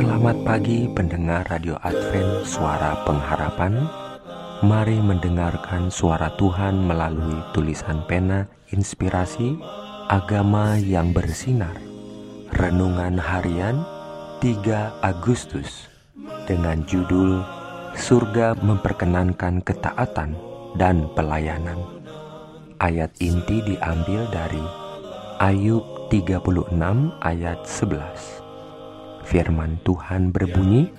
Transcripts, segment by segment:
Selamat pagi pendengar Radio Advent Suara Pengharapan. Mari mendengarkan suara Tuhan melalui tulisan pena inspirasi agama yang bersinar. Renungan harian 3 Agustus Dengan judul Surga memperkenankan ketaatan dan pelayanan. Ayat inti diambil dari Ayub 36 ayat 11 Firman Tuhan berbunyi,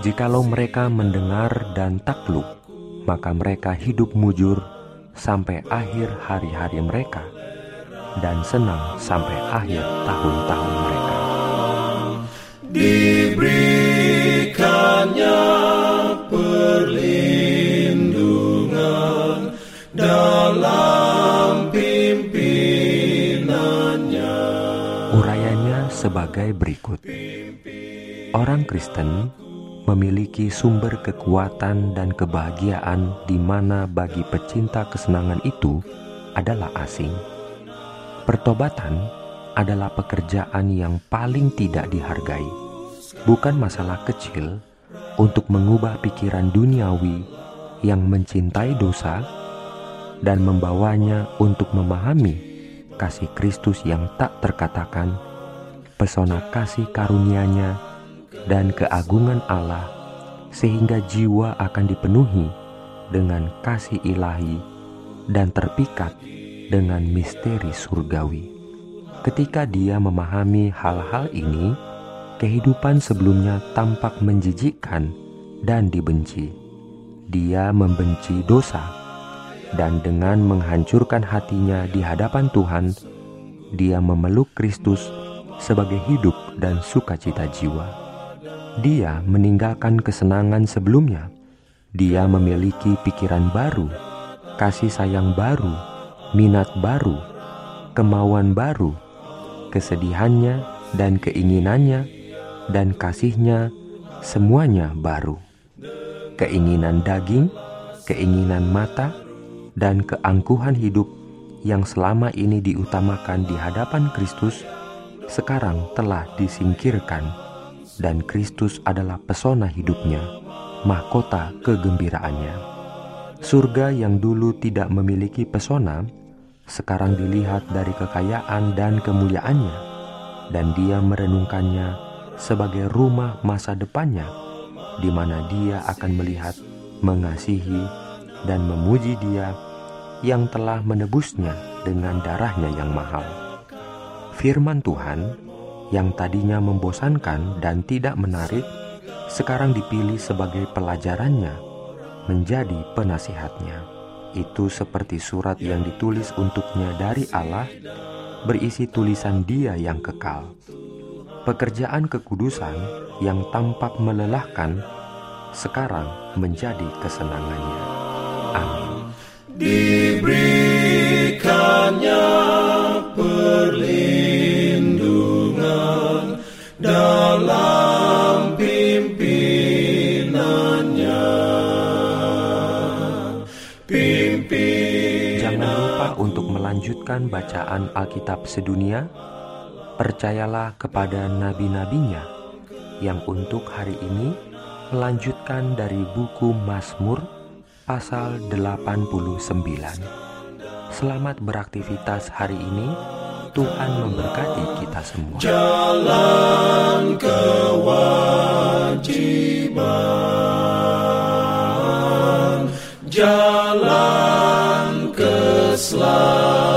"Jikalau mereka mendengar dan takluk, maka mereka hidup mujur sampai akhir hari-hari mereka, dan senang sampai akhir tahun-tahun mereka." Diberikannya perlindungan dalam pimpinannya. Urayanya sebagai berikut. Orang Kristen memiliki sumber kekuatan dan kebahagiaan di mana bagi pecinta kesenangan itu adalah asing. Pertobatan adalah pekerjaan yang paling tidak dihargai. Bukan masalah kecil untuk mengubah pikiran duniawi yang mencintai dosa dan membawanya untuk memahami kasih Kristus yang tak terkatakan, pesona kasih karunia-Nya dan keagungan Allah sehingga jiwa akan dipenuhi dengan kasih ilahi dan terpikat dengan misteri surgawi. Ketika dia memahami hal-hal ini, kehidupan sebelumnya tampak menjijikkan dan dibenci. Dia membenci dosa, dan dengan menghancurkan hatinya di hadapan Tuhan, dia memeluk Kristus sebagai hidup dan sukacita jiwa. Dia meninggalkan kesenangan sebelumnya. Dia memiliki pikiran baru, kasih sayang baru, minat baru, kemauan baru, kesedihannya dan keinginannya dan kasihnya semuanya baru. Keinginan daging, keinginan mata, dan keangkuhan hidup yang selama ini diutamakan di hadapan Kristus sekarang telah disingkirkan dan Kristus adalah pesona hidupnya, mahkota kegembiraannya. Surga yang dulu tidak memiliki pesona, sekarang dilihat dari kekayaan dan kemuliaannya, dan dia merenungkannya sebagai rumah masa depannya, di mana dia akan melihat, mengasihi, dan memuji dia yang telah menebusnya dengan darahnya yang mahal. Firman Tuhan yang tadinya membosankan dan tidak menarik, sekarang dipilih sebagai pelajarannya, menjadi penasihatnya. Itu seperti surat yang ditulis untuknya dari Allah, berisi tulisan Dia yang kekal. Pekerjaan kekudusan yang tampak melelahkan sekarang menjadi kesenangannya. Amin. Untuk melanjutkan bacaan Alkitab sedunia. Percayalah kepada nabi-nabinya yang untuk hari ini melanjutkan dari buku Mazmur pasal 89. Selamat beraktivitas hari ini. Tuhan memberkati kita semua. jalan kewajiban, Islam.